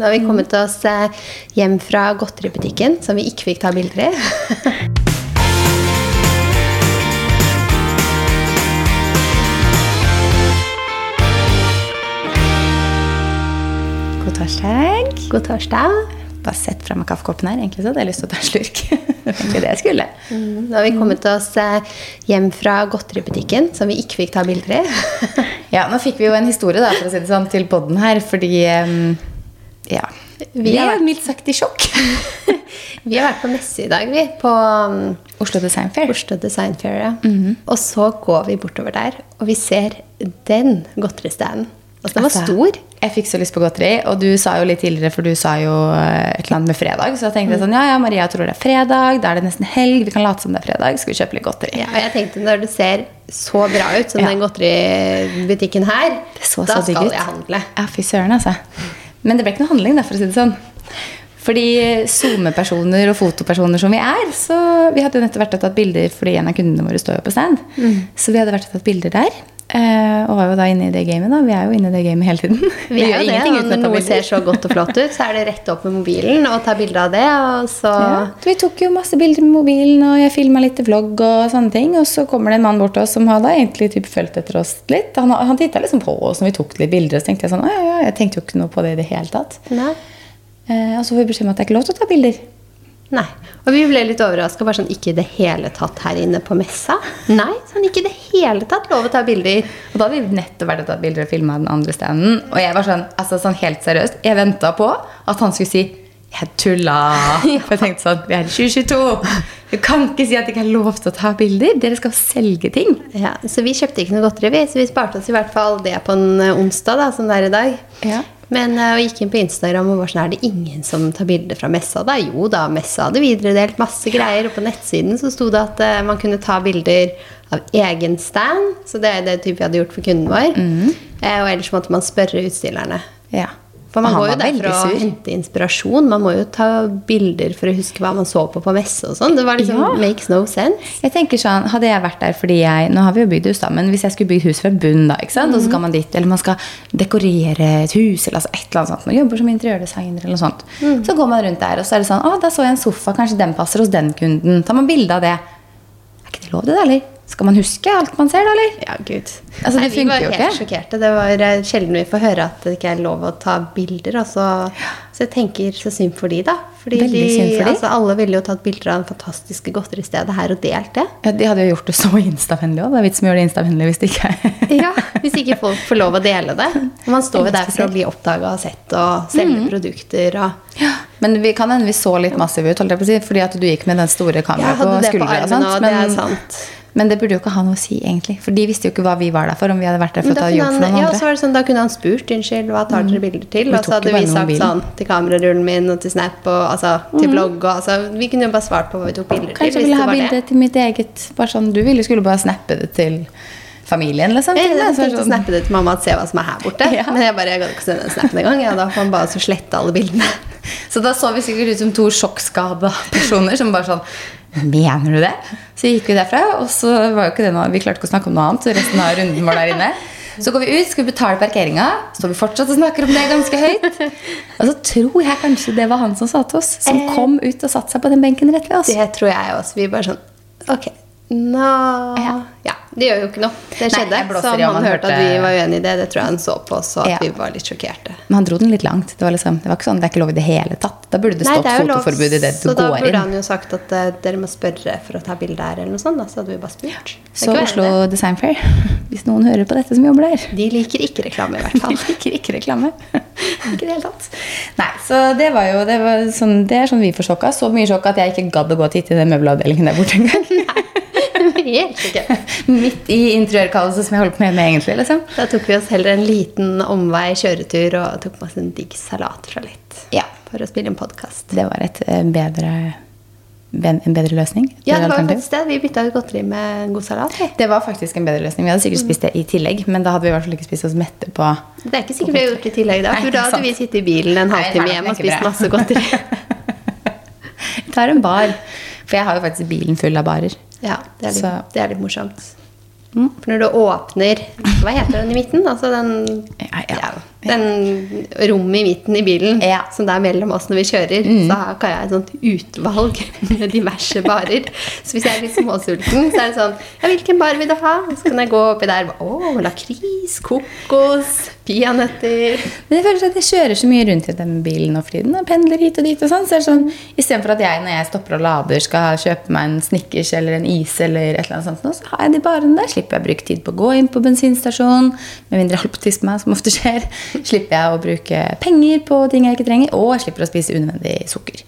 Nå har vi kommet oss eh, hjem fra godteributikken, som vi ikke fikk ta bilder i. God torsdag. God torsdag. Bare sett fra meg kaffekoppen her. Egentlig så hadde jeg lyst til å ta en slurk. Det var det jeg skulle. Nå har vi kommet oss eh, hjem fra godteributikken, som vi ikke fikk ta bilder i. Ja, nå fikk vi jo en historie da, for å si det sånn, til poden her, fordi em, Ja. Vi er vært- mildt sagt i sjokk. Vi har vært på messe i dag, vi. På um, Oslo Design Fair. Oslo Design Fair. Ja. Og så går vi bortover der, og vi ser den godteristanden. Altså, den var Altså, stor. Jeg fikk så lyst på godteri, og du sa jo litt tidligere, for du sa jo eh, et eller annet med fredag. Så jeg tenkte sånn, ja, ja, Maria tror det er fredag, da er det nesten helg, vi kan late som det er fredag, skal vi kjøpe litt godteri. Ja, og jeg tenkte når det ser så bra ut som Ja. den godteributikken her, så da så skal jeg handle. Ja, fy søren, altså. Men det ble ikke noe handling, da, for å si det sånn. Fordi SoMe-personer og fotopersoner som vi er, så vi hadde jo nettopp vært og tatt bilder fordi en av kundene våre står jo på stand. Mm. Så vi hadde vært og tatt bilder der. Eh, Og var jo da inne i det gamet, da. Vi er jo inne i det gamet hele tiden. Vi er jo ingenting det, uten Når noe ser så godt og flott ut, så er det rett opp med mobilen og ta bilde av det. Og så Ja, vi tok jo masse bilder med mobilen, og jeg filma litt vlogg og sånne ting. Og så kommer det en mann bort til oss som har egentlig typ fulgt etter oss litt. Han, han titta liksom på oss når vi tok litt bilder, og så tenkte jeg sånn «Å, ja, ja, jeg tenkte jo ikke noe på det i det hele tatt. Eh, og så får vi beskjed om at det er ikke lov til å ta bilder. Nei. Og vi ble litt overraska. Bare sånn ikke i det hele tatt her inne på messa. Nei, sånn ikke i det hele tatt lov å ta bilder. Og da hadde vi nettopp vært og tatt bilder og filma den andre standen. Og jeg var sånn, altså sånn helt seriøst, jeg venta på at han skulle si jeg tulla. For jeg tenkte sånn, vi er i 2022. Du kan ikke si at det ikke er lov til å ta bilder. Dere skal selge ting. Ja, så vi kjøpte ikke noe godteri, vi. Så vi sparte oss i hvert fall det på en eh, onsdag, da, som det er i dag. Ja. Men jeg og gikk inn på Instagram og var sånn Er det ingen som tar bilder fra messa? Da? Jo da, messa hadde videredelt masse greier. Og på nettsiden så sto det at eh, man kunne ta bilder av egen stand. Så det er det type vi hadde gjort for kunden vår. Eh, og ellers måtte man spørre utstillerne. Ja. For man går jo der for å sur. hente inspirasjon. Man må jo ta bilder for å huske hva man så på på messe og sånn. Det var liksom Ja. makes no sense. Jeg tenker sånn, Hadde jeg vært der fordi jeg Nå har vi jo bygd hus, da, men hvis jeg skulle bygd hus fra bunn, da, ikke sant? og så skal man dit, eller man skal dekorere et hus, eller altså et eller annet sånt, man jobber som interiørdesigner, eller noe sånt, så går man rundt der, og så er det sånn Å, da så jeg en sofa, kanskje den passer hos den kunden. Tar man bilde av det? Er ikke det lov, det, da, eller? Skal man huske alt man ser, da, eller? Ja, gud. Altså, det vi var helt sjokkerte. Det var eh, sjelden vi får høre at det ikke er lov å ta bilder. Altså. så, jeg tenker så synd for de, da. Fordi de, for de. Altså, alle ville jo tatt bilder av det fantastiske godteristedet her og delt det. Ja, De hadde jo gjort det så instavennlig òg. Det er vits med å gjøre det instavennlig hvis det ikke er Ja, Hvis ikke folk får lov å dele det. Man står jo der for å bli oppdaga og sett og selge Mm. produkter og Ja, Men vi kan hende vi så litt massive ut, holdt jeg på å si, fordi at du gikk med den store kameraet hadde på skuldra. og sånt, og det er sant. Men det burde jo ikke ha noe å si, egentlig. For de visste jo ikke hva vi var der for. om vi hadde vært der for å ta jobb for noen ja, andre. så var det sånn, da kunne han spurt unnskyld, hva tar dere bilder til? Og så hadde vi sagt sånn til kamerarullen min og til Snap og altså, til blogg og altså, Vi kunne jo bare svart på hva vi tok bilder Kanskje til. jeg ville ha bilde til mitt eget bare sånn, Du ville skulle bare snappe det til familien, liksom. Jeg jeg er tenkte å sånn- snappe det til mamma at se hva som er her borte. Ja. Men jeg bare, jeg gadd ikke sende den snappen engang. Ja, da får han bare så slette alle bildene. Så da så vi sikkert ut som to sjokkskada personer som bare sånn Mener du det? Så gikk vi derfra, og så var jo ikke det noe Vi klarte ikke å snakke om noe annet resten av runden var der inne. Så går vi ut, skal vi betale parkeringa. Står vi fortsatt og snakker om det ganske høyt. Og så tror jeg kanskje det var han som sa til oss, som Eh. kom ut og satte seg på den benken rett ved oss. Det tror jeg også. Vi bare sånn Ok, nå Ja. Ja, det gjør jo ikke noe. Det skjedde. Nei, så han hørte at vi var uenige i det. Det tror jeg han så på så at Ja. vi var litt sjokkerte. Men han dro den litt langt. Det var, liksom, det var ikke sånn, det er ikke lov i det hele tatt. Da burde det Nei, det fotoforbud i det du går inn. så da burde inn. han jo sagt at uh, dere må spørre for å ta bilde her, eller noe sånt. Da, så hadde vi bare spurt. Så Oslo det. Design Fair, hvis noen hører på dette som jobber der De liker ikke reklame, i hvert fall. De liker ikke reklame. ikke i det hele tatt. Nei, så det var jo det, var sånn, det er sånn vi får sjokka. Så mye sjokk at jeg ikke gadd å gå og titte i den møbelavdelingen der borte engang. Helt sikkert. Midt i interiørkaoset som jeg holder på med, med egentlig. liksom. Da tok vi oss heller en liten omvei kjøretur og tok med oss en digg salat fra litt. Ja. For å spille en podkast. Det var et eh, bedre, en bedre løsning. Ja, det var faktisk det. Vi bytta ut godteri med en god salat. det var faktisk en bedre løsning. Vi hadde sikkert spist det i tillegg, men da hadde vi i hvert fall ikke spist oss mette på Det er ikke sikkert vi har gjort det i tillegg. da, For da hadde vi sittet i bilen en halvtime hjem og spist masse godteri. Vi tar en bar. For jeg har jo faktisk bilen full av barer. Ja, det er litt, Så- det er litt morsomt. For når du åpner Hva heter den i midten? Altså den Ja, ja. Den rommet i midten i bilen Ja. som det er mellom oss når vi kjører, så her kan jeg et sånt utvalg med diverse barer. Så hvis jeg er litt småsulten, så er det sånn Ja, hvilken bar vil du ha? Så kan jeg gå oppi der. Å, lakris, kokos, peanøtter. Men jeg føler at jeg kjører så mye rundt i den bilen nå for tiden. Og pendler hit og dit og sånn. Så er det sånn, Istedenfor at jeg når jeg stopper og lader skal kjøpe meg en Snickers eller en is, eller et eller annet sånt, nå, så har jeg de barene der. Slipper jeg å bruke tid på å gå inn på bensinstasjonen, Med mindre jeg holder på å tisse meg, som ofte skjer. Slipper jeg å bruke penger på ting jeg ikke trenger. Og jeg slipper å spise unødvendig sukker.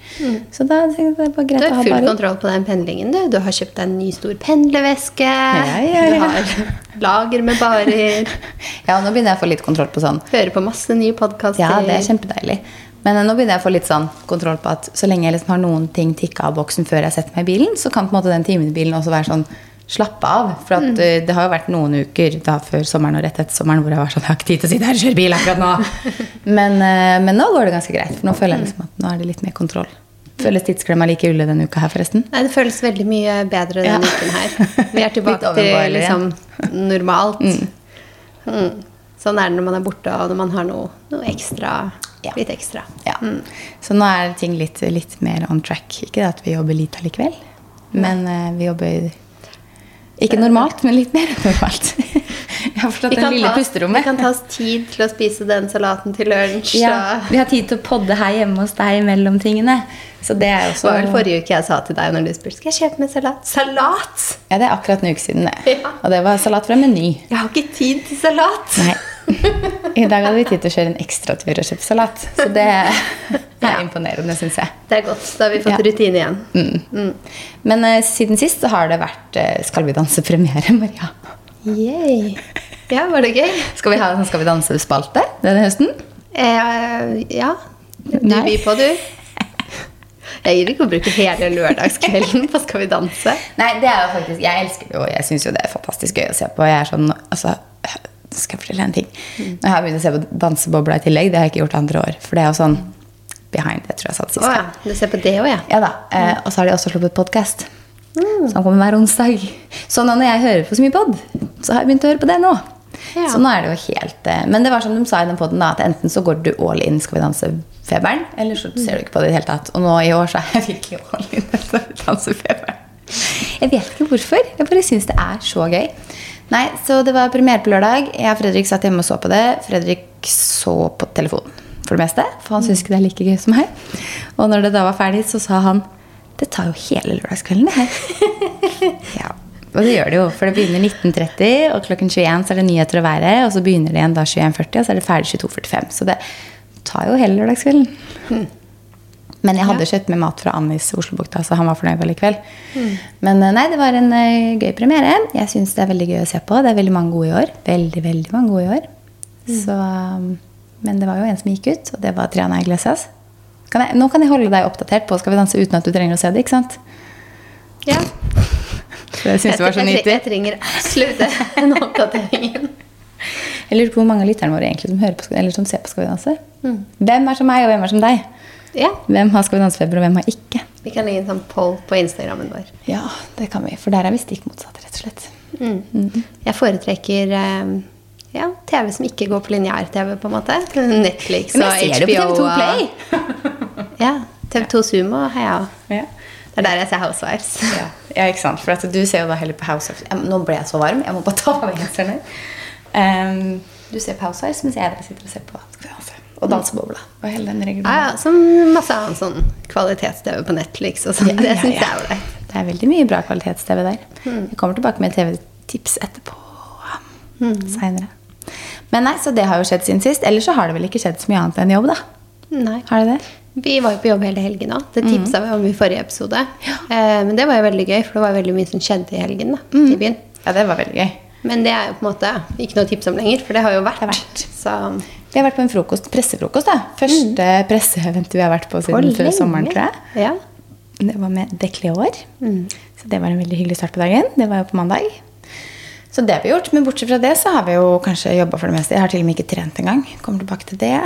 Så da det er bare greit å ha bare Du har full bare. kontroll på den pendlingen, du. Du har kjøpt deg en ny stor pendlerveske. Ja, ja, ja. Du har lager med barer. Ja, nå begynner jeg å få litt kontroll på sånn. Hører på masse nye podkaster. Ja, det er kjempedeilig. Men eh, nå begynner jeg å få litt sånn kontroll på at så lenge jeg liksom har noen ting tikka av boksen før jeg setter meg i bilen, så kan på en måte den timen i bilen også være sånn slappe av. For at eh, det har jo vært noen uker da før sommeren og rett etter sommeren hvor jeg var sånn Jeg har ikke tid til å sitte her og kjøre bil akkurat nå. Men, eh, men nå går det ganske greit. For nå føler jeg liksom at nå er det litt mer kontroll. Føles tidsklemma like ulle denne uka her, forresten? Nei, det føles veldig mye bedre denne Ja. uken her. Vi er tilbake til liksom normalt. Mm. Sånn er det når man er borte, og når man har noe, noe ekstra. Ja. Litt ekstra. Ja. Så nå er ting litt, litt mer on track. Ikke det at vi jobber lite allikevel, men uh, vi jobber ikke normalt, men litt mer enn normalt. Jeg har forstått kan lille ta, vi kan ta oss tid til å spise den salaten til lunsj. Ja, vi har tid til å podde her hjemme hos deg mellom tingene. Så det er Det også var vel forrige uke jeg sa til deg når du spurte Skal jeg kjøpe meg salat. Salat! Ja, det er akkurat en uke siden, det. Ja. Og det var salat fra Meny. Jeg har ikke tid til salat! Nei. I dag hadde vi tid til å kjøre en ekstratur og kjøpe salat. Så det er imponerende, syns jeg. Det er godt. Da har vi fått Ja. rutine igjen. Mm. Men uh, siden sist så har det vært uh, Skal vi danse-premiere, Maria. Yay. Ja, var det gøy? Skal vi ha en Skal vi danse-spalte denne høsten? Eh, ja. Du Nei. byr på, du. Jeg gidder ikke å bruke hele lørdagskvelden på Skal vi danse. Nei, det er jo faktisk Jeg elsker det. Jeg syns jo det er fantastisk gøy å se på. Jeg er sånn altså, Skal jeg fortelle en ting? Nå har jeg begynt å se på Dansebobla i tillegg. Det har jeg ikke gjort andre år. For det er jo sånn behind. Jeg tror jeg satt sist. Oh, ja. Du ser på det òg, ja. Ja da. Eh, og så har de også sluppet podkast. Som kommer hver onsdag. Så nå når jeg hører på så mye pod, så har jeg begynt å høre på det nå. Ja. Så nå er det jo helt eh, Men det var som de sa i den poden, at enten så går du all in Skal vi danse-feberen, eller så ser du ikke på det i det hele tatt. Og nå i år så er jeg virkelig all in Skal vi danse-feberen. Jeg vet ikke hvorfor. Jeg bare syns det er så gøy. Nei, så det var premiere på lørdag. Jeg og Fredrik satt hjemme og så på det. Fredrik så på telefonen for det meste, for han syns ikke det er like gøy som meg. Og når det da var ferdig, så sa han Det tar jo hele lørdagskvelden, det her. ja, og det gjør det jo, for det begynner 19.30, og klokken 21 så er det nyheter å være, og så begynner det igjen da 21.40, og så er det ferdig 22.45. Så det tar jo hele lørdagskvelden. Men jeg hadde kjøpt med mat fra Annis Oslobukta, så han var fornøyd allikevel. Men eh, nei, det var en uh, gøy premiere. Jeg syns det er veldig gøy å se på. Det er veldig mange gode i år. Veldig, veldig mange gode i år. Så, um, men det var jo en som gikk ut, og det var Triana Iglesias. Kan jeg, nå kan jeg holde deg oppdatert på Skal vi danse uten at du trenger å se det, ikke sant? ja. Det synes det var så nyttig. jeg trenger absolutt den oppdateringen. Jeg lurer på hvor mange av lytterne våre egentlig som, på, eller som ser på Skal vi danse. Mm. Hvem er som meg, og hvem er som deg? Ja. Hvem har Skal vi danse-feber, og hvem har ikke? Vi kan legge en sånn poll på Instagrammen vår. Ja, det kan vi. For der er vi stikk motsatt, rett og slett. Jeg foretrekker eh, ja, TV som ikke går på lineær-TV, på en måte. Netflix og HBO. Men jeg ser det på TV2 Play. Ja, TV2 Sumo har jeg òg. Det er der jeg ser Housewives. Ja, ja, ikke sant. For du ser jo da heller på Housewives. Nå ble jeg så varm. Jeg må bare ta av meg genseren. Ehm, du ser på Housewives, mens jeg sitter og ser på. Og dansebobla. Og hele den Ja, ja, som masse annen sånn kvalitets-TV på Netflix og sånn. Ja, det syns jeg er ålreit. Det er veldig mye bra kvalitets-TV der. Jeg kommer tilbake med TV-tips etterpå. Senere. Men nei, så det har jo skjedd siden sist. Ellers så har det vel ikke skjedd så mye annet enn jobb, da. Nei. Har det det? Vi var jo på jobb hele helgen òg. Det tipsa Mm. vi om i forrige episode. Eh, men det var jo veldig gøy, for det var veldig mye som skjedde i helgen da, Mm. i byen. Ja, det var veldig gøy. Men det er jo på en måte ikke noe å tipse om lenger, for det har jo vært. Har vært. Så Vi har vært på en frokost, pressefrokost. da. Første presseeventet vi har vært på siden før sommeren, tror jeg. Ja. Det var med Decleor. Så det var en veldig hyggelig start på dagen. Det var jo på mandag. Så det har vi gjort. Men bortsett fra det så har vi jo kanskje jobba for det meste. Jeg har til og med ikke trent engang. Kommer tilbake til det.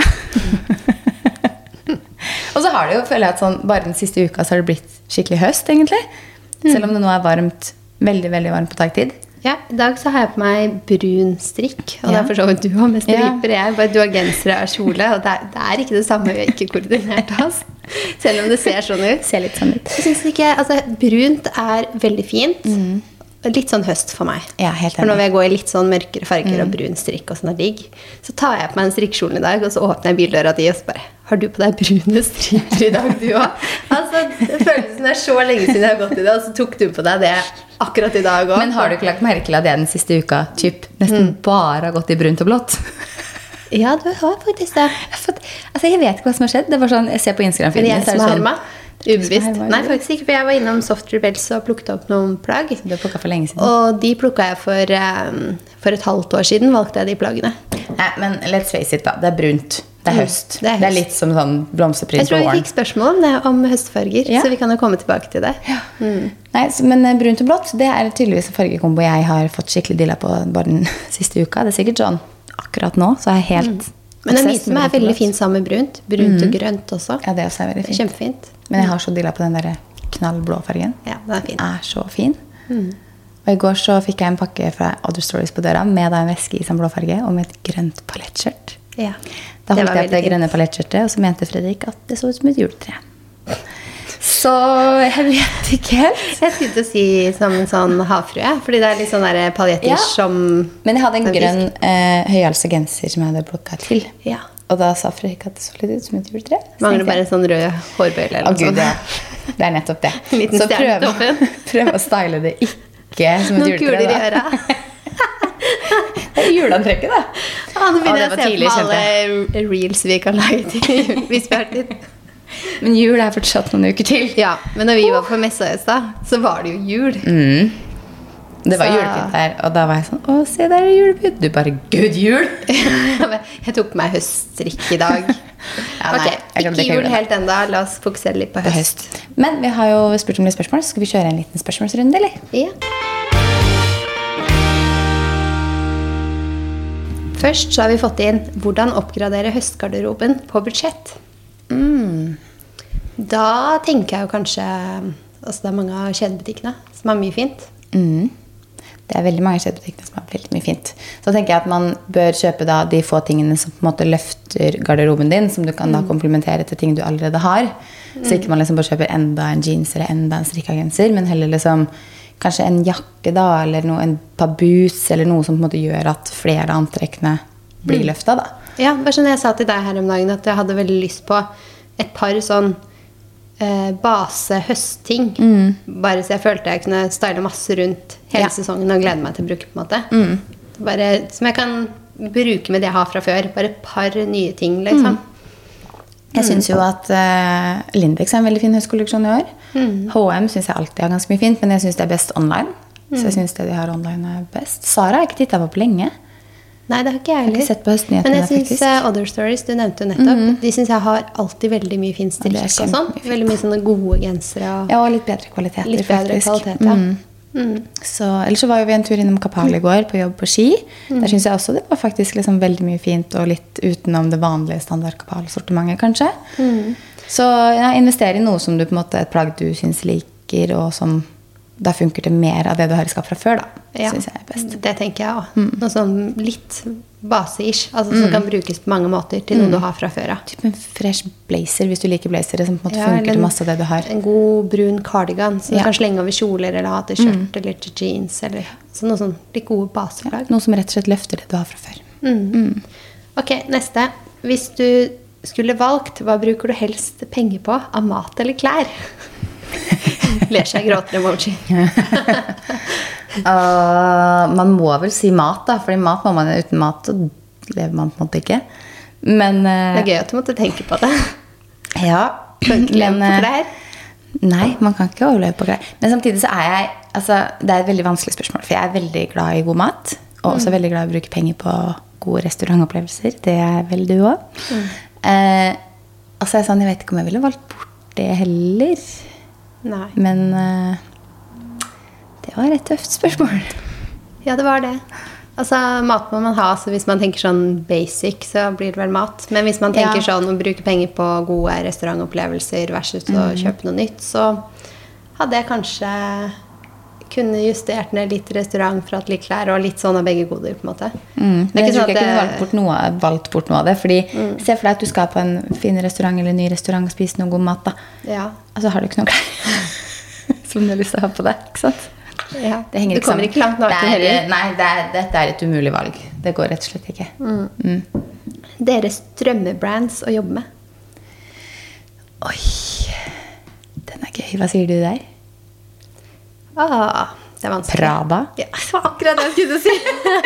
og så har det jo, føler jeg at sånn, bare den siste uka så har det blitt skikkelig høst, egentlig. Selv om det nå er varmt, veldig, veldig varmt på dagtid. Ja, I dag så har jeg på meg brun strikk. Og det er for så vidt du har med Ja. Jeg, bare du har genser og kjole. Og det er, det er ikke det samme. Vi har ikke koordinert oss. Selv om det ser sånn ut. Ser litt sånn ut. Jeg synes ikke, altså Brunt er veldig fint. Litt sånn høst for meg. Ja, helt For nå vil jeg gå i litt sånn mørkere farger og brun strikk. og sånn er digg. Så tar jeg på meg en strikkekjole i dag, og så åpner jeg bildøra di og så bare Har du på deg brune strikker i dag, du òg? Altså, det er så lenge siden jeg har gått i det, og så tok du på deg det akkurat i dag òg. Men har du ikke lagt merke til at jeg den siste uka typ, nesten bare har gått i brunt og blått? Ja, du har faktisk det. Altså, jeg vet ikke hva som har skjedd. Det var sånn, Jeg ser på Instagram Du Ubevisst. Nei, faktisk ikke, for jeg var innom Soft Rebels og plukket opp noen plagg. Du har for lenge siden. Og de plukka jeg for, um, for et halvt år siden. valgte jeg de plaggene. Nei, men let's face it, da. Det er brunt. Det er Mm, høst. det er Det er litt som sånn blomsterpryd på våren. Jeg tror vi fikk spørsmål om det, om høstfarger, Ja. så vi kan jo komme tilbake til det. Nei, så, Men eh, brunt og blått det er tydeligvis en fargekombo jeg har fått skikkelig dilla på bare den siste uka. Det er sikkert sånn akkurat nå, så er jeg helt Mm. Men som med er veldig fin sammen med brunt. Brunt og grønt også. Ja, det også er veldig fint. Kjempefint. Men jeg har så dilla på den der knallblå fargen. Ja, den er fin. er så fin. Mm. Og i går så fikk jeg en pakke fra Other Stories på døra med en veske i sånn blå farge og med et grønt paljettskjørt. Ja. Da holdt jeg opp det grønne paljettskjørtet, og så mente Fredrik at det så ut som et juletre. Så jeg vet ikke helt. Jeg skulle å si som en sånn havfrue, fordi det er litt sånn paljetter Ja. som Men jeg hadde en grønn eh, høyhalsa genser som jeg hadde plukka til. Ja. Og da sa Fredrik at det så litt ut som et juletre. Mangler bare en sånn rød hårbøyle eller noe gud, sånt. ja. Det er nettopp det. Så prøv, prøv å style det ikke som et Noen juletre. kuler i øra. Det er juleantrekket, da. Ah, nå begynner det jeg å se på alle reels vi kan lage til. Hvis vi har tid. Men jul er fortsatt noen uker til. Ja, men når vi var på messa i stad, så var det jo jul. Det var Så- julepynt der, og da var jeg sånn Å, se der er julepynt. Du bare Gud, jul! Jeg tok på meg høststrikk i dag. Ja, nei, ok, Ikke jul helt ennå. La oss fokusere litt på På høst. høst. Men vi har jo spurt om litt spørsmål. Skal vi kjøre en liten spørsmålsrunde, eller? Ja. Først så har vi fått inn 'Hvordan oppgradere høstgarderoben på budsjett'. Mm. Da tenker jeg jo kanskje Altså det er mange av kjedebutikkene som har mye fint. Mm. Det er veldig mange kjedebutikkene som har veldig mye fint. Så tenker jeg at man bør kjøpe da de få tingene som på en måte løfter garderoben din, som du kan da komplementere til ting du allerede har. Så ikke man liksom bare kjøper enda en jeans eller enda en strikka genser, men heller liksom kanskje en jakke da, eller noe, en par boots, eller noe som på en måte gjør at flere av antrekkene blir løfta. Ja, det var sånn jeg sa til deg her om dagen, at jeg hadde veldig lyst på et par sånn eh, base høstting. Bare så jeg følte jeg kunne style masse rundt hele Ja. sesongen og glede meg til å bruke. på en måte. Bare, som jeg kan bruke med det jeg har fra før. Bare et par nye ting, liksom. Jeg syns jo at uh, Lindex er en veldig fin høstkolleksjon i år. HM syns jeg alltid har ganske mye fint, men jeg syns det er best online. Så jeg synes det de har online er best. Sara har jeg ikke titta på på lenge. Nei, det har ikke jeg har ikke sett på høstnyhetene, Men jeg syns. Mhm. eh, Other Stories, du nevnte jo nettopp, de syns jeg har alltid veldig mye fin er og sånn. Veldig mye sånne gode gensere Ja, og litt bedre kvaliteter, litt bedre faktisk. kvalitet. Ja. Mm. Så, ellers så var jo vi en tur innom Kapal i går på jobb på ski. Der syns jeg også det var faktisk liksom veldig mye fint og litt utenom det vanlige standard Kapal-sortimentet, kanskje. Så ja, investere i noe som du på en måte et plagg du syns liker, og som da funker til mer av det du har i skap fra før, da. Ja, Syns jeg er best. Det tenker jeg òg. Mm. Noe sånn litt base-ish. Altså, Som kan brukes på mange måter til Mm. noe du har fra før av. Typ en fresh blazer hvis du liker blazere, som på en måte Ja, funker til masse av det du har. En god brun cardigan som Ja. Mm. du kan slenge over kjoler eller ha til skjørt eller til jeans. Eller så noe sånn litt gode baseplagg. Noe som rett og slett løfter det du har fra før. Mm. Ok, neste. Hvis du skulle valgt, hva bruker du helst penger på? Av mat eller klær? Ler seg gråter-emoji. Uh, man må vel si mat, da. Fordi mat må man uten mat, så lever man på en måte ikke. Men Det uh, er gøy at du måtte tenke på det. Ja. Men, uh. Nei, man kan ikke overleve på klær. Men samtidig så er jeg altså, Det er et veldig vanskelig spørsmål, for jeg er veldig glad i god mat. Og også veldig glad i å bruke penger på gode restaurantopplevelser. Det er vel du òg. Eh, altså, jeg, sånn, jeg vet ikke om jeg ville valgt bort det heller. Nei. Men det var et tøft spørsmål. Ja, det var det. Altså, Mat må man ha, så hvis man tenker sånn basic, så blir det vel mat. Men hvis man tenker Ja. sånn å bruke penger på gode restaurantopplevelser versus å Mm. kjøpe noe nytt, så hadde jeg kanskje kunne justert ned litt restaurant for at litt klær og litt sånn av begge goder. på en måte. Mm. Men jeg tror sånn ikke jeg kunne valgt bort, noe, valgt bort noe av det. Fordi Se for deg at du skal på en fin restaurant eller en ny restaurant og spise noe god mat. da. ja, Og så har du ikke noe klær som du har lyst til å ha på deg. ikke sant? Ja. Det henger du ikke kommer sammen. ikke langt naken Det er- heller. Nei, det er, dette er et umulig valg. Det går rett og slett ikke. Mm. Deres drømmebrands å jobbe med? Oi, den er gøy. Hva sier du der? Ah, det er vanskelig. Prada? Ja, det var akkurat det jeg skulle si.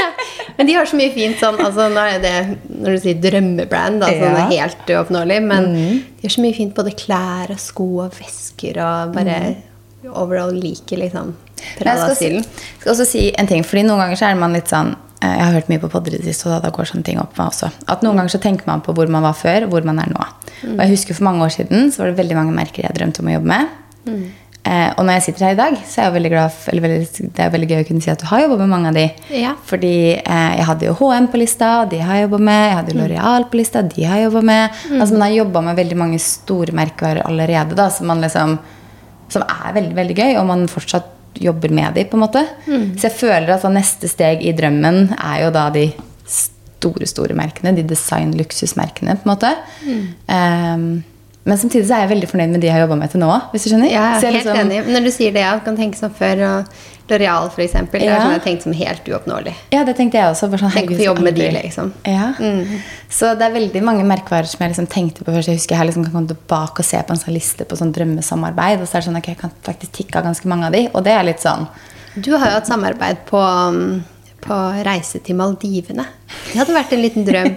men de har så mye fint sånn altså, Nå er det når du sier drømmebrand, altså, ja. det er helt uoppnåelig, men de har så mye fint både klær og sko og vesker og bare overall liker liksom Men jeg skal, Prada-stilen. også si en ting, fordi noen ganger så er man litt sånn eh, Jeg har hørt mye på podder i det siste, og da, går sånne ting opp meg også. At noen ganger så tenker man på hvor man var før, hvor man er nå. Og jeg husker for mange år siden så var det veldig mange merker jeg drømte om å jobbe med. Eh, og når jeg sitter her i dag, så er jeg veldig glad for, eller veldig, det er veldig gøy å kunne si at du har jobba med mange av de. Ja. Fordi eh, jeg hadde jo HM på lista, de har jeg jobba med. Jeg hadde jo L'Oreal på lista, de har jeg jobba med. Altså Man har jobba med veldig mange store merkevarer allerede, da, som, man liksom, som er veldig, veldig gøy, og man fortsatt jobber med de, på en måte. Så jeg føler at neste steg i drømmen er jo da de store, store merkene. De design-luksusmerkene, på en måte. Ehm, men samtidig så er jeg veldig fornøyd med de jeg har jobba med til nå. hvis du skjønner? Ja, jeg er helt liksom- enig. Når du sier det, jeg kan tenke som før. Og L'Oreal, for eksempel. Det er Ja. sånn jeg tenkt som helt uoppnåelig. Ja, det tenkte jeg også. Bare sånn, Tenk på å få jobbe med de, liksom. Ja. Så det er veldig mange merkevarer som jeg liksom tenkte på først. Jeg husker jeg liksom kan komme tilbake og se på en sånn liste på sånn drømmesamarbeid. Og så er det sånn, ok, jeg kan faktisk tikke av ganske mange av de. Og det er litt sånn Du har jo hatt samarbeid på, um, på reise til Maldivene. Det hadde vært en liten drøm.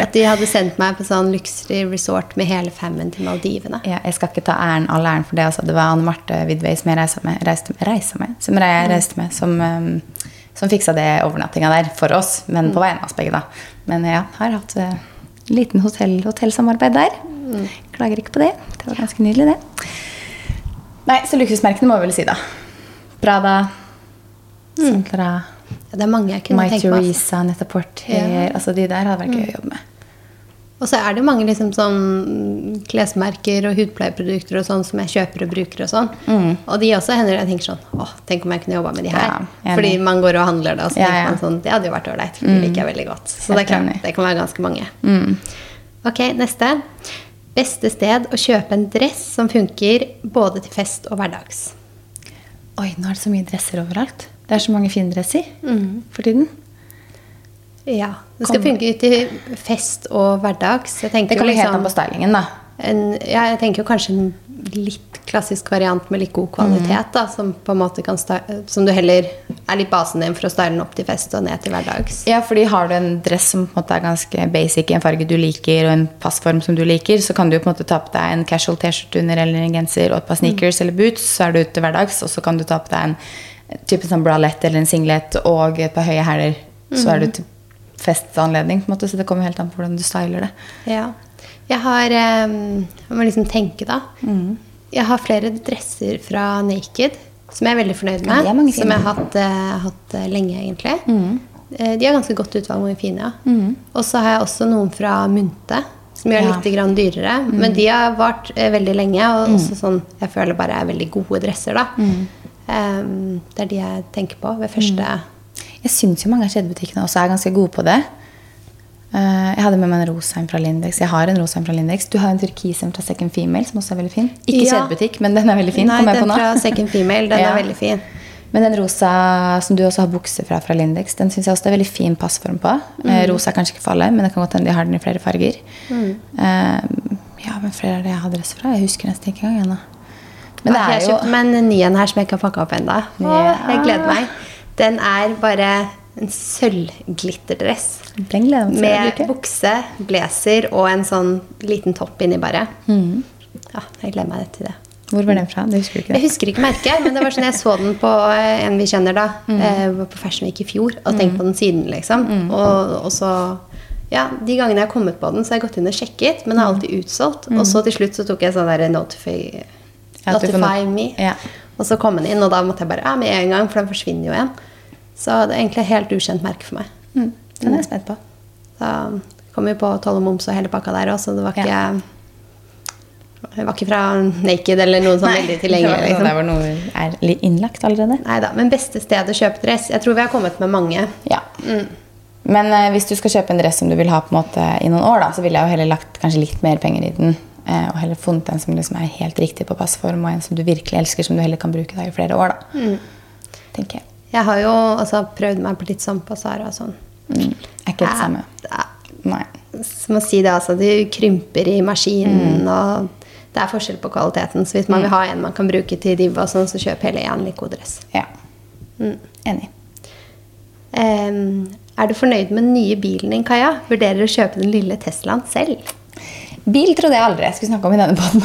At de hadde sendt meg på sånn luxury resort med hele femmen til Maldivene. ja, Jeg skal ikke ta æren, all æren for det. Altså. Det var Anne Marte Vidvei som jeg reiste med, reiste, reiste med, som jeg reiste med, som, um, som fiksa det overnattinga der for oss. Men på vegne av oss begge, da. Men ja, har hatt uh, liten hotell, hotellsamarbeid der. Klager ikke på det. Det var ganske nydelig, det. Nei, så luksusmerkene må vi vel si, da. Prada, Santra, Ja, det er mange jeg kunne My tenke meg. altså. Teresa, Netta Porter Ja. Altså de der hadde vært gøy å jobbe med. Og så er det mange liksom sånn klesmerker og hudpleieprodukter og sånn som jeg kjøper og bruker og sånn. Og de også hender jeg tenker sånn Å, tenk om jeg kunne jobba med de her. Ja. Fordi man går og handler det, og så Ja, tenker man sånn Det hadde jo vært ålreit, for de liker jeg veldig godt. Så det klart, det kan være ganske mange. Ok, neste. Beste sted å kjøpe en dress som funker både til fest og hverdags. Oi, nå er det så mye dresser overalt. Det er så mange fine dresser for tiden. Ja. Det skal Kommer- funke i fest og hverdags. Det kan kommer helt liksom- an på stylingen, da. en, ja, jeg tenker jo kanskje en litt klassisk variant med litt god kvalitet, da, som på en måte kan Som du heller er litt basen din for å style den opp til fest og ned til hverdags. Ja, fordi har du en dress som på en måte er ganske basic, i en farge du liker, og en passform som du liker, så kan du på en måte ta på deg en casual T-skjorte under, eller en genser og et par sneakers eller boots, så er du ute hverdags, og så kan du ta på deg en type sånn bralette eller en singlet og et par høye hæler, så er du til festanledning, på en måte, så det kommer helt an på hvordan du styler det. Ja. Jeg har um, Jeg må liksom tenke, da. Mm. Jeg har flere dresser fra Naked som jeg er veldig fornøyd med. er som. Mm. jeg har hatt, uh, hatt uh, lenge, egentlig. Eh, de har ganske godt utvalg, mange fine. ja. Og så har jeg også noen fra Munte. Som gjør Ja. Mm. litt grann dyrere, men de har vart veldig lenge. Og også sånn, jeg føler bare er veldig gode dresser. da. Mm. Eh, det er de jeg tenker på ved første Jeg syns jo mange av kjedebutikkene også er ganske gode på det. Uh, jeg hadde med meg en rosaen fra Lindex. Jeg har en rosaen fra Lindex. Du har en turkis en fra Second Female som også er veldig fin. Ikke Ja. kjedebutikk, men den er veldig fin. Nei, den fra Second Female, den Ja. er veldig fin. Men den rosa som du også har bukse fra fra Lindex, den syns jeg også det er veldig fin passform på. Mm. Uh, rosa er kanskje ikke for alle, men det kan godt hende de har den i flere farger. Eh, ja, men flere er det jeg har dress fra. Jeg husker nesten ikke engang ennå. Men det er jeg jo kjøpt meg en ny en her som jeg ikke har pakka opp ennå. Ja. Jeg gleder meg. Den er bare en sølvglitterdress. Den gleder jeg meg til Med bukse, blazer og en sånn liten topp inni bare. Mm. Ja, jeg gleder meg til det. Hvor var den fra? Det husker du ikke? Jeg husker ikke merket, men det var sånn jeg så den på eh, en vi kjenner da. Mm. eh, på Fashion Week i fjor, og tenkte på den siden, liksom. Mm. Og, og så Ja, de gangene jeg har kommet på den, så har jeg gått inn og sjekket, men den er Mm. alltid utsolgt. Og så til slutt så tok jeg sånn der notify, Notify me. Ja. Og så kom den inn, og da måtte jeg bare Ja, med en gang, for den forsvinner jo igjen. Så det er egentlig et helt ukjent merke for meg. Mm. Den er jeg spent på. Da kom vi på toll og moms og hele pakka der òg, så det var ikke Ja. Det var ikke fra Naked eller noe sånn veldig tilgjengelig. det var Liksom. Hvor noe er innlagt allerede. Neida, Men beste sted å kjøpe dress? Jeg tror vi har kommet med mange. Ja. Men eh, hvis du skal kjøpe en dress som du vil ha på en måte i noen år, da, så ville jeg jo heller lagt kanskje litt mer penger i den. Eh, og heller funnet en som liksom er helt riktig på passform, og en som du virkelig elsker, som du heller kan bruke da i flere år. da. Tenker jeg. Jeg har jo altså, prøvd meg på litt sånn på Sara og sånn. Mm. Er ikke det samme. Nei. Som å si det, altså. Du krymper i maskinen, og det er forskjell på kvaliteten. Så hvis man vil ha en man kan bruke til og sånn, så kjøp heller en like god dress. Ja. Enig. Um, er du fornøyd med den nye bilen din, Kaja? Vurderer å kjøpe den lille Teslaen selv? Bil trodde jeg aldri jeg skulle snakke om i denne poden.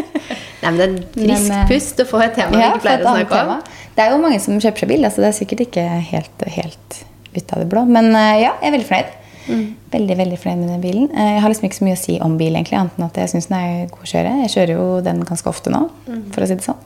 Nei, men det er frisk Men, eh, pust å få et tema vi ikke pleier å snakke om. Det er jo mange som kjøper seg bil, altså det er sikkert ikke helt, helt ut av det blå. Men eh, ja, jeg er veldig fornøyd. Mm. Veldig veldig fornøyd med den bilen. Eh, Jeg har liksom ikke så mye å si om bil, egentlig, annet enn at jeg syns den er god å kjøre. Jeg kjører jo den ganske ofte nå, Mm. for å si det sånn.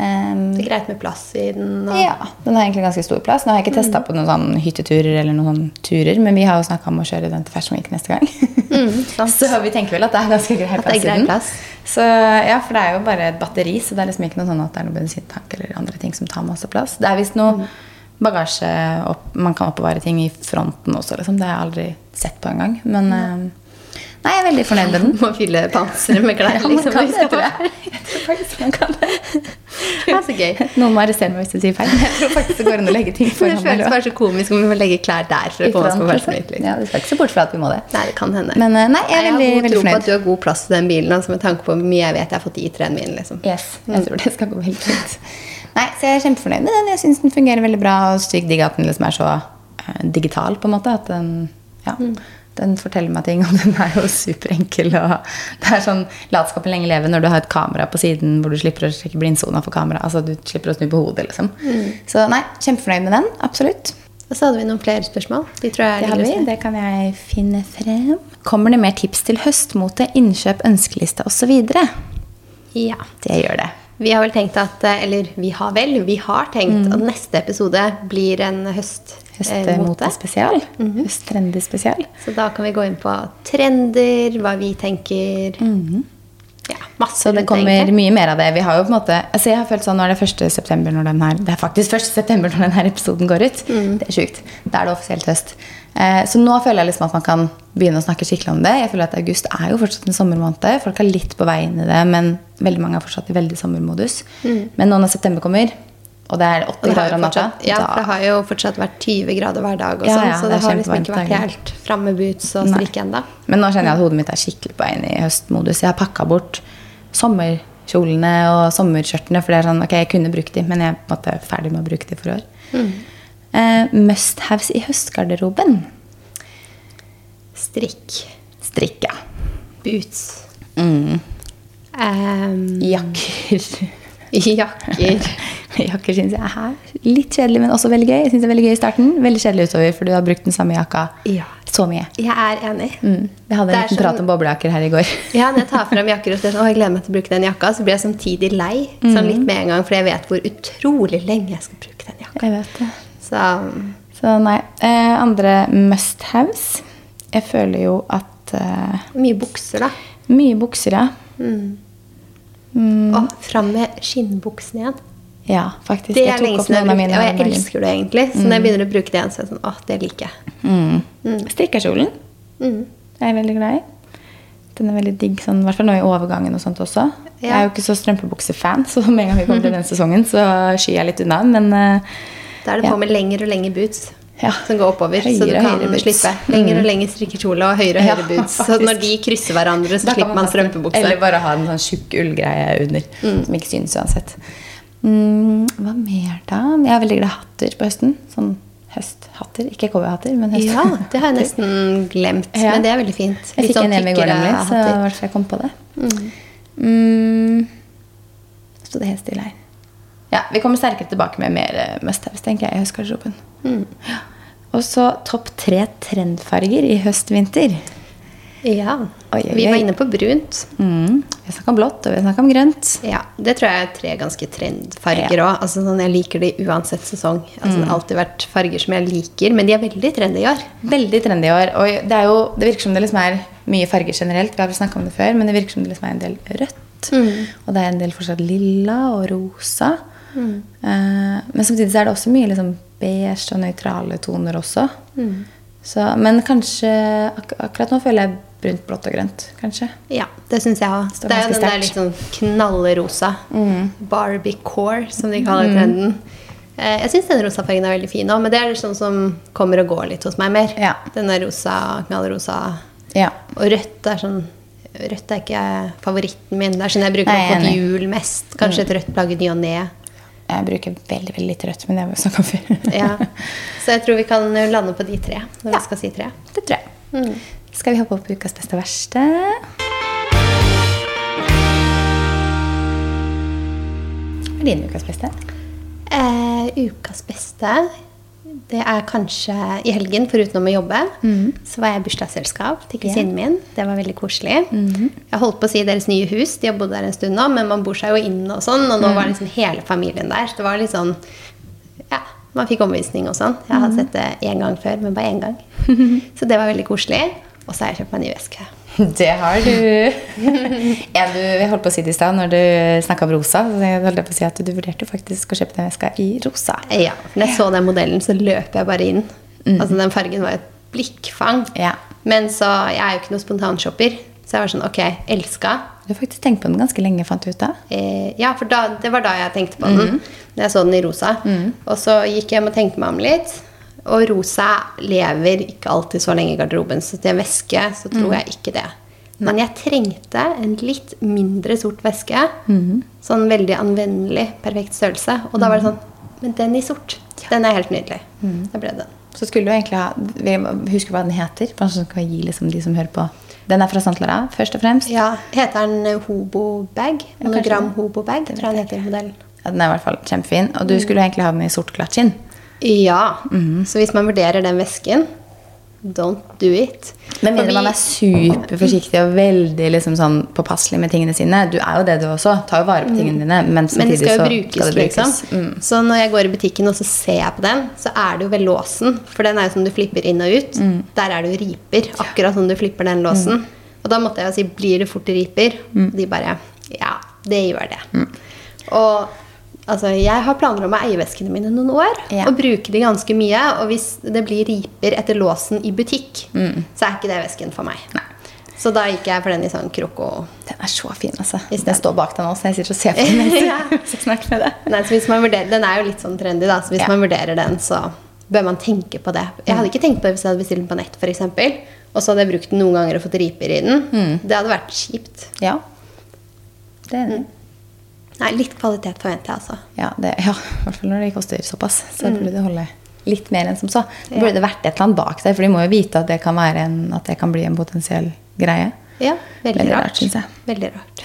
Um, Det er greit med plass i den. Og... ja, den har egentlig ganske stor plass. Nå har jeg ikke testa på noen sånn hytteturer eller noen sånn turer, men vi har jo snakka om å kjøre den til Fashion Week neste gang. Mm, så vi tenker vel at det er ganske grei plass grei plass. Så ja, for det er jo bare et batteri, så det er liksom ikke noe sånn at det er noen bensintank eller andre ting som tar masse plass. Det er visst noe bagasje opp, Man kan oppbevare ting i fronten også, liksom. Det har jeg aldri sett på engang. Men mm. nei, jeg er veldig fornøyd med den. Må fylle panseret med klær. Ja, man liksom, kan det tror jeg. Jeg tror faktisk man kan det. Det er så gøy. Noen må arrestere meg hvis jeg sier feil. Jeg tror faktisk det går an å legge ting foran det føles bare så komisk om vi må legge klær der for å komme oss på Week. Liksom. Ja, du skal ikke se bort fra at vi må det. Nei, det kan hende. Men, eh, nei, jeg er har veldig, god veldig tro på at du har god plass til den bilen, altså, med tanke på hvor mye jeg vet jeg har fått i treen min. Liksom. Yes, jeg tror det skal gå helt fint. Nei, så jeg er kjempefornøyd med den. Jeg syns den fungerer veldig bra. Og sykt digg at den liksom er så uh, digital, på en måte. At den, ja, den forteller meg ting, og den er jo superenkel. Og det er sånn latskapen lenge leve når du har et kamera på siden hvor du slipper å sjekke blindsona for kamera. Altså du slipper å snu på hodet, liksom. Så nei, kjempefornøyd med den. Absolutt. Og så hadde vi noen flere spørsmål. De tror jeg Det er hadde vi. Det kan jeg finne frem. Kommer det mer tips til høstmote, innkjøp, ønskeliste osv.? Ja. Det gjør det. Vi har vel tenkt at eh, Eller vi har vel, vi har tenkt at neste episode blir en høstmote. Høstmotespesial. Høsttrendy spesial. Så da kan vi gå inn på trender, hva vi tenker. Ja, masse Så det kommer egentlig. mye mer av det. Vi har jo på en måte, altså jeg har følt sånn, Nå er det 1. september når den her, det er faktisk 1. september når denne episoden går ut. Det er sjukt. Da er det offisielt høst. Eh, så nå føler jeg liksom at man kan begynne å snakke skikkelig om det. Jeg føler at August er jo fortsatt en sommermåned. Folk er litt på vei inn i det, men veldig mange er fortsatt i veldig sommermodus. Men nå når september kommer, og det er 80 det har grader om natta ja, for det har jo fortsatt vært 20 grader hver dag, og Ja, sånn, ja, så det det er har liksom ikke vært helt fram med boots og strikke ennå. Men nå kjenner jeg at hodet mitt er skikkelig på vei inn i høstmodus. Jeg har pakka bort sommerkjolene og sommerskjørtene, for det er sånn, ok, jeg kunne brukt de, men jeg er en måte ferdig med å bruke de for år. Eh, Must-haves i høstgarderoben. Strikk, Strikk, ja. boots, Mm. Um, Jakker. jakker Jakker syns jeg er litt kjedelig, men også veldig gøy. Jeg synes det er veldig gøy i starten. Veldig kjedelig utover, for du har brukt den samme jakka Ja. så mye. Jeg er enig. Mm. Vi hadde en liten sånn- prat om boblejakker her i går. Ja, når jeg tar frem jakker og sier sånn, jeg gleder meg til å bruke den jakka, så blir jeg samtidig lei. Sånn litt med en gang, for jeg vet hvor utrolig lenge jeg skal bruke den jakka. Jeg vet det. Så Så nei. Eh, andre must-haves. Jeg føler jo at eh, mye bukser, da. Mye bukser, ja. Og fram med skinnbuksene igjen. Ja, faktisk. Det er lenge siden jeg brukte og jeg elsker det egentlig. Så når jeg begynner å bruke det igjen, så er jeg sånn, åh, det liker jeg. Mm. Strikkekjolen. Det er jeg veldig glad i. Den er veldig digg, sånn, i hvert fall nå i overgangen og sånt også. Jeg er jo ikke så strømpebuksefan, så med en gang vi kommer til den sesongen, så skyr jeg litt unna. Men uh, Da er det Ja. på med lengre og lengre boots. Ja. Som går oppover, så du kan høyere slippe. Lengre og lengre strikkekjole og høyere og Ja, boots. Så når de krysser hverandre, så slipper man strømpebukse. Eller bare ha en sånn tjukk ullgreie under, som ikke synes uansett. Mm, hva mer da? Jeg er veldig glad i hatter på høsten. Sånn høsthatter. Ikke cowboyhatter, men høsthatter. Ja, det har jeg nesten glemt. Ja. Men det er veldig fint. Jeg fikk sånn en hjemme i går, nemlig, så det hatter. var jeg kom på det. Mm. Så det er helt stille her. Ja, Vi kommer sterkere tilbake med mer eh, must-haves, tenker jeg, i høstgarderoben. Mm. Ja. Og så topp tre trendfarger i høst-vinter. Ja. Oi, oi, Vi var inne på brunt. Mm. Vi snakka om blått, og vi snakka om grønt. Ja, Det tror jeg er tre ganske trendfarger òg. Altså, sånn, jeg liker de uansett sesong. Altså, Det har alltid vært farger som jeg liker, men de er veldig trendy i år. Veldig trendy i år. Og det, er jo, det virker som det liksom er mye farger generelt. Vi har vel snakka om det før, men det virker som det liksom er en del rødt. Og det er en del fortsatt lilla og rosa. Eh, men samtidig så er det også mye liksom beige og nøytrale toner også. Så, men kanskje ak akkurat nå føler jeg brunt, blått og grønt, kanskje. Ja, det syns jeg òg. Det er jo den der litt sånn knallrosa. Barbie core, som de kaller trenden. Uh, Jeg syns den rosa fargen er veldig fin òg, men det er sånn som kommer og går litt hos meg mer. Ja. Den der rosa, knallrosa Ja. Og rødt er sånn Rødt er ikke favoritten min. Det er sånn jeg bruker Nei, enig. jul mest. Kanskje et rødt plagg i ny og ne. Jeg bruker veldig veldig litt rødt, men det har vi snakka om før. Ja. Så jeg tror vi kan lande på de tre når Ja. vi skal si tre. Det tror jeg. Skal vi hoppe opp på ukas beste og verste? Hva er din ukas beste? Eh, ukas beste det er kanskje i helgen, foruten å jobbe, så var jeg i bursdagsselskap til kusinen min. Det var veldig koselig. Jeg holdt på å si deres nye hus, de har bodd der en stund nå, men man bor seg jo inn og sånn, og nå var liksom hele familien der. Så det var litt sånn Ja, man fikk omvisning og sånn. Jeg har sett det én gang før, men bare én gang. Så det var veldig koselig. Og så har jeg kjøpt meg ny veske. Det har du. er du holdt på å si det i stad når du snakka om rosa. Så jeg holdt på å si at Du vurderte faktisk å kjøpe den veska i rosa. Ja, når jeg så den modellen, så løp jeg bare inn. Altså Den fargen var et blikkfang. Ja. Men så Jeg er jo ikke noe spontanshopper. Så jeg var sånn Ok, elska. Du har faktisk tenkt på den ganske lenge, fant du ut av. Eh, ja, for da, det var da jeg tenkte på den. Når jeg så den i rosa. Og så gikk jeg hjem og tenkte meg om litt. Og rosa lever ikke alltid så lenge i garderoben, så til en veske så tror jeg ikke det. Men jeg trengte en litt mindre sort veske. Sånn veldig anvendelig, perfekt størrelse. Og da var det sånn Men den i sort, den er helt nydelig. Da ble det den. Så skulle du egentlig ha vi Husker hva den heter? Bare sånn skal gi liksom de som hører på. Den er fra Santlara, først og fremst. Ja, Heter den Hobo-bag? Monogram kanskje. Hobo-bag, tror jeg den heter modellen. Ja, den er i hvert fall kjempefin. Og du skulle egentlig ha den i sort glatt Ja. Så hvis man vurderer den vesken, don't do it. Med mindre man er superforsiktig og veldig liksom sånn påpasselig med tingene sine. Du er jo det, du også. Tar jo vare på tingene dine. Men Men det skal jo så brukes, skal brukes. liksom. Mm. Så når jeg går i butikken og så ser jeg på den, så er det jo ved låsen. For den er jo som du flipper inn og ut. Mm. Der er det jo riper, akkurat som du flipper den låsen. Og da måtte jeg jo si blir det fort riper? Mm. De bare ja, det gjør det. Og altså, jeg har planer om å eie veskene mine noen år Ja. og bruke de ganske mye. Og hvis det blir riper etter låsen i butikk, så er ikke det vesken for meg. Mm. Nei. Så da gikk jeg for den i sånn kroko... Den er så fin, altså. Hvis. Den står bak deg nå, så jeg sitter og ser på den mens Ja. jeg snakker med deg. Nei, så hvis man vurderer, Den er jo litt sånn trendy, da, så hvis Ja. man vurderer den, så bør man tenke på det. Jeg hadde ikke tenkt på det hvis jeg hadde bestilt den på nett, f.eks. Og så hadde jeg brukt den noen ganger og fått riper i den. Mm. Det hadde vært kjipt. Ja. Det er enig. Nei, litt kvalitet forventer jeg, altså. Ja, det, ja, i hvert fall når de koster såpass. Så burde det holde litt mer enn som så. Det Ja. burde det vært et eller annet bak der, for de må jo vite at det kan, en, at det kan bli en potensiell greie. Ja, veldig, Veldig rart. rart, synes jeg. Veldig rart.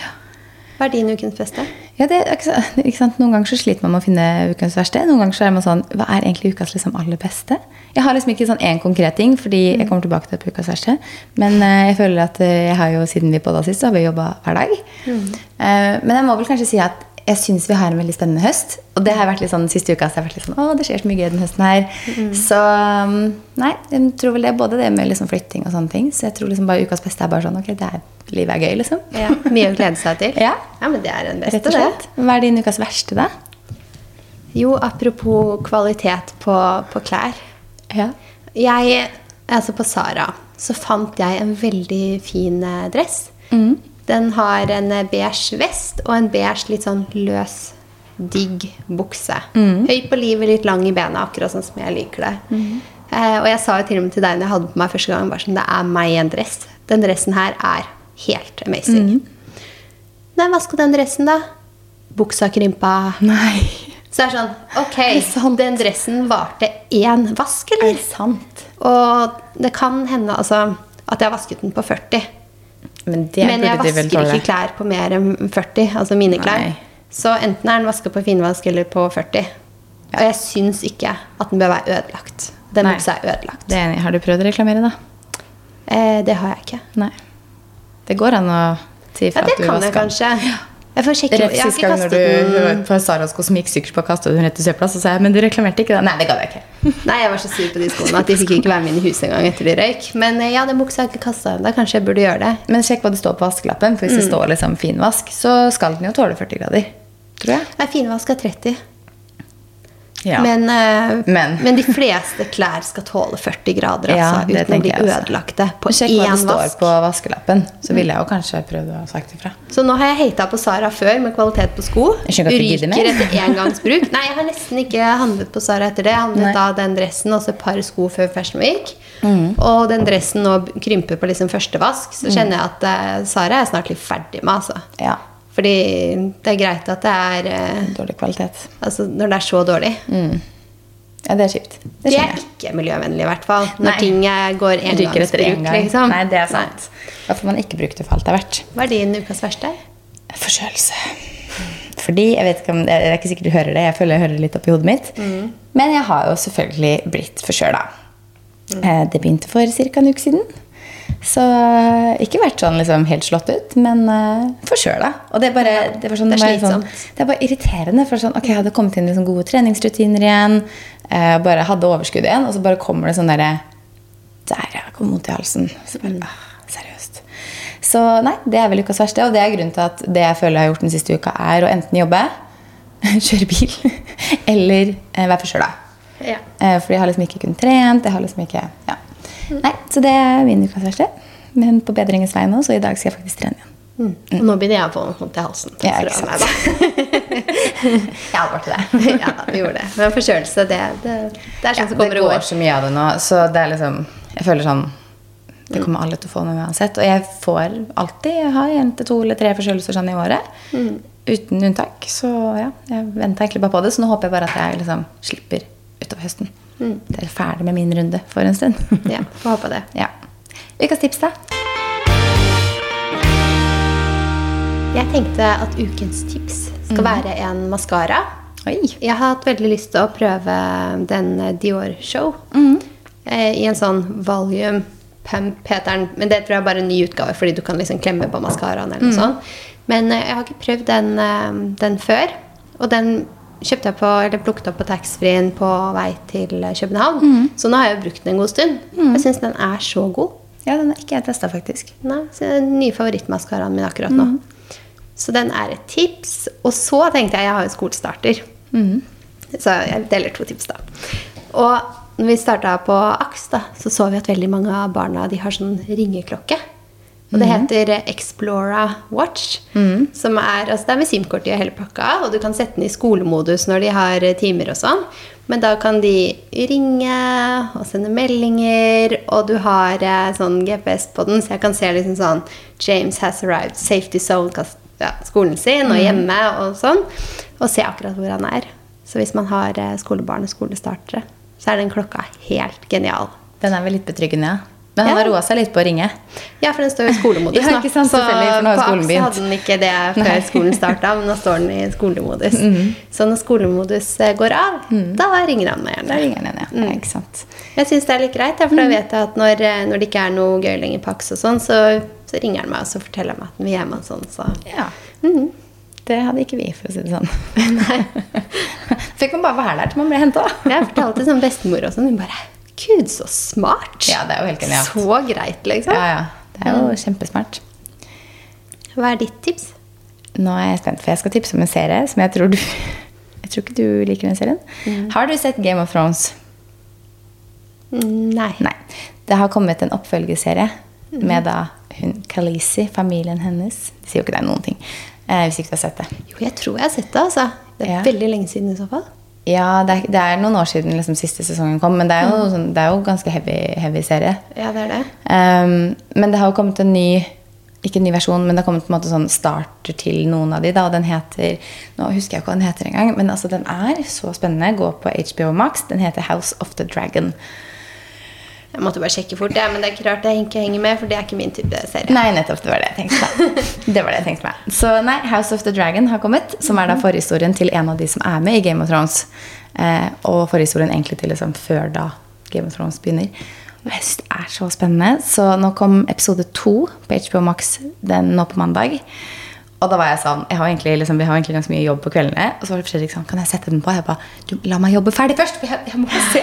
Hva er din ukens beste? Ja, det, ikke sant? Noen ganger så sliter man med å finne ukens verste. Noen ganger så er man sånn Hva er egentlig ukas liksom aller beste? Jeg har liksom ikke sånn én konkret ting, fordi jeg kommer tilbake til ukas verste. Men uh, jeg føler at uh, jeg har jo siden vi podda sist, så har vi jobba hver dag. Eh, men jeg må vel kanskje si at jeg syns vi har en veldig spennende høst. Og det har vært litt sånn siste uka så jeg har vært litt sånn Å, det skjer så mye gøy den høsten her. Så um, nei, jeg tror vel det både det med liksom flytting og sånne ting. Så jeg tror liksom bare ukas beste er bare sånn Ok, det er, livet er gøy, liksom. Ja, Mye å glede seg til. Ja. men det er den beste, det. Hva er din ukas verste, da? Jo, apropos kvalitet på, på klær. Ja. Jeg, altså på Sara, så fant jeg en veldig fin eh, dress. Mm. Den har en eh, beige vest og en beige litt sånn løs, digg bukse. Mm. Høy på livet, litt lang i bena, akkurat sånn som jeg liker det. Mm. Eh, og jeg sa jo til og med til deg når jeg hadde på meg første gang, bare sånn, det er meg i en dress. Den dressen her er helt amazing. Mm. Nei, vask den dressen, da. Buksa krympa. Nei. Så det er sånn, ok, Er den dressen varte én vask, eller? Er det sant? Og det kan hende altså, at jeg har vasket den på 40. Men det Men jeg vasker ikke klær på mer enn 40. Altså mine klær. Nei. Så enten er den vaska på finvask eller på 40. Og jeg syns ikke at den bør være ødelagt. Den buksa er ødelagt. Det er enig. Har du prøvd å reklamere, da? Eh, det har jeg ikke. Nei. Det går an å si Ja, fra ja, at du kan jeg vasker. kanskje. Jeg får sjekke. Rett sist gang når du den. på Saras kosmikksykkel på kastet du den rett i søpla, så sa jeg men du reklamerte ikke det. Nei, det gadd jeg ikke. Nei, jeg var så sur på de skoene at de fikk ikke være med inn i huset engang etter de røyk. Men eh, ja, den buksa har jeg ikke kasta ennå. Kanskje jeg burde gjøre det. Men sjekk hva det står på vaskelappen, for hvis det står liksom finvask, så skal den jo tåle 40 grader. Tror jeg. Nei, finvask er 30. Ja. Men, eh, Men. men de fleste klær skal tåle 40 grader, altså, ja, uten å bli ødelagte på ødelagte på Sjekk hva det står vask. på vaskelappen, så ville jeg jo kanskje prøvd å ha sagt ifra. Så nå har jeg hata på Sara før med kvalitet på sko. Ryker etter engangsbruk. Nei, jeg har nesten ikke handlet på Sara etter det. Jeg handlet Nei. da den dressen og et par sko før Fashion Week. Mm. Og den dressen nå krymper på liksom første vask, så kjenner jeg at uh, Sara er snart litt ferdig med, altså. Ja. Fordi det er greit at det er eh, Dårlig kvalitet. Altså når det er så dårlig. Ja, det er kjipt. Det Det er ikke miljøvennlig, i hvert fall. Når Nei. ting går etter en engangsbruk, gang. liksom. Nei, det er sant. Da får man ikke brukt det for alt det er verdt. Hva er din ukas verste? Forkjølelse. Fordi, jeg vet ikke om, Det er ikke sikkert du hører det, jeg føler jeg hører det litt oppi hodet mitt. Mm. Men jeg har jo selvfølgelig blitt forkjøla. Mm. Eh, Det begynte for ca. en uke siden. Så eh, ikke vært sånn liksom helt slått ut, men uh, forkjøla. Og det er bare, det var sånn, Det er var sånn, det er bare irriterende. For sånn, ok, Jeg hadde kommet inn i liksom gode treningsrutiner igjen, Uh, bare hadde overskudd igjen, og så bare kommer det sånn derre Der, ja, kom vondt i halsen. Så bare, ah, seriøst. Så nei, det er vel ukas verste. Og det er grunnen til at det jeg føler jeg har gjort den siste uka, er å enten jobbe, kjøre bil, eller uh, være forkjøla. Ja. Uh, fordi jeg har liksom ikke kunnet trent. Jeg har liksom ikke ja. Nei, Så det er min ukas. Men på bedringens vei nå, så i dag skal jeg faktisk trene igjen. Mm. Og nå begynner jeg å få vondt i halsen. Ja, ikke sant. Jeg advarte deg. ja vi gjorde det. Men forkjølelse, det, det, det er sånn Ja, som det kommer og går går. så mye av det nå, så det er liksom Jeg føler sånn Det kommer alle til å få noe uansett. Og jeg får alltid Jeg har en til to eller tre forkjølelser sånn i året. Uten unntak. Så ja, jeg venta egentlig bare på det. Så nå håper jeg bare at jeg liksom slipper utover høsten. Det er ferdig med min runde for en stund. Ja, får håpe det. ja. Ukas tips, da? Jeg tenkte at ukens tips skal være en maskara. Jeg har hatt veldig lyst til å prøve den Dior Show. Eh, I en sånn volume pump heter den. Men det tror jeg er bare en ny utgave, fordi du kan liksom klemme på maskaraen. eller noe sånt. Men eh, jeg har ikke prøvd den, eh, den før. Og den kjøpte jeg på, eller plukket opp på taxfree-en på vei til København. Så nå har jeg brukt den en god stund. Jeg syns den er så god. Ja, den er ikke jeg testa, faktisk. Nei, så den nye favorittmaskaraen min akkurat nå. Så den er et tips. Og så tenkte jeg jeg har jo skolestarter. Så jeg deler to tips, da. Og når vi starta på AKS, da, så så vi at veldig mange av barna de har sånn ringeklokke. Og det heter Explora Watch. Som er, altså det er med SIM-kort i hele pakka, og du kan sette den i skolemodus når de har timer og sånn. Men da kan de ringe og sende meldinger, og du har eh, sånn GPS på den, så jeg kan se liksom sånn James has arrived, safety zone, ja, skolen sin og hjemme og sånn. Og se akkurat hvor han er. Så hvis man har eh, skolebarn og skolestartere, så er den klokka helt genial. Den er vel litt betryggende, ja. Men han Ja. har roa seg litt på å ringe. Ja, for den står jo i skolemodus Ja, nå. ikke sant, så på AKS Så hadde den ikke det før Nei. skolen starta, men nå står den i skolemodus. Så når skolemodus eh, går av, da ringer han meg gjerne. Da ringer ringer igjen, ja. ja. Ikke sant. Jeg syns det er litt greit, for da vet jeg at når, eh, når det ikke er noe gøy lenger på AKS og sånn, så, så ringer han meg og så forteller han meg at han vil hjem og sånn. Så. Ja. Det hadde ikke vi, for å si det sånn. Fikk man bare være der til man ble henta. Jeg fortalte til sånn bestemor og sånn, hun bare Gud, så smart! Ja, det er jo helt genialt. Så greit, liksom. Ja, ja. Det er jo kjempesmart. Hva er ditt tips? Nå er jeg spent, for jeg skal tipse om en serie som jeg tror du Jeg tror ikke du liker den serien. Har du sett Game of Thrones? Mm, Nei. Nei. Det har kommet en oppfølgerserie med da hun Khaleesi, familien hennes. De sier jo ikke deg noen ting. Eh, hvis ikke du har sett det. Jo, jeg tror jeg har sett det, altså. Det er Ja. veldig lenge siden i så fall. Ja, det er, det er noen år siden liksom, siste sesongen kom, men det er jo, sånn, det er jo ganske heavy, heavy serie. Ja, det er det. Um, men det har jo kommet en ny ikke en ny versjon, men det har kommet på en måte sånn starter til noen av de. Da, og den heter Nå husker jeg ikke hva den heter engang, men altså, den er så spennende. Gå på HBO Max. Den heter House of the Dragon. Jeg måtte bare sjekke fort, ja, men det er ikke rart jeg ikke henger med, for det er ikke min type serie. Nei, nettopp. Det var det jeg tenkte. Det var det jeg tenkte meg. Så nei, House of the Dragon har kommet, som er da forhistorien til en av de som er med i Game of Thrones. Eh, og forhistorien egentlig til liksom før da Game of Thrones begynner. Og jeg synes det er så spennende. Så nå kom episode to på HBO Max den nå på mandag. Og da var jeg sånn jeg har egentlig, liksom, Vi har egentlig ganske mye jobb på kveldene. Og så var det Fredrik sånn Kan jeg sette den på? Jeg bare du, La meg jobbe ferdig først! For jeg, jeg må se.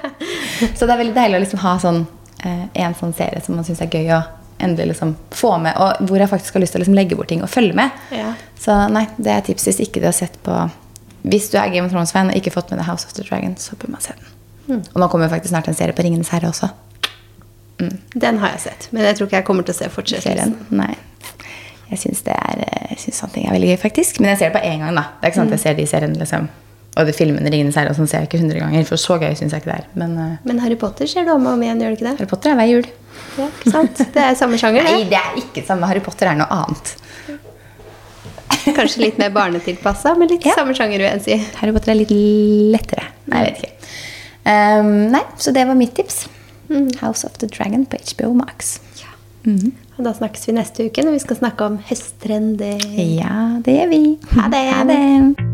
så det er veldig deilig å liksom ha sånn eh, en sånn serie som man syns er gøy å endelig liksom få med. Og hvor jeg faktisk har lyst til å liksom legge bort ting og følge med. Ja. Så nei, det er tips hvis ikke du har sett på Hvis du er Game of Thrones-fan og ikke fått med deg House of the Dragon, så bør man se den. Og nå kommer faktisk snart en serie på Ringenes herre også. Den har jeg sett, men jeg tror ikke jeg kommer til å se fortsettelsen. serien. Nei. Jeg syns det synes sånne ting er veldig gøy, faktisk. Men jeg ser det på én gang. da. Det er ikke sant at jeg ser de seriene liksom, og de filmene Ringenes herre og sånn ser jeg ikke hundre ganger. For så gøy syns jeg ikke det er. Men uh, Men Harry Potter ser du om og om igjen, gjør du ikke det? Harry Potter er hver jul. Ja, ikke sant? Det er samme sjanger, Nei, det. det er ikke det samme. Harry Potter er noe annet. Kanskje litt mer barnetilpassa, men litt Ja. samme sjanger, vil jeg si. Harry Potter er litt lettere. Nei, jeg vet ikke. Um, nei, så det var mitt tips. House of the Dragon på HBO Max. Og da snakkes vi neste uke når vi skal snakke om høsttrender. Ja, det gjør vi. Ha det. Ha det.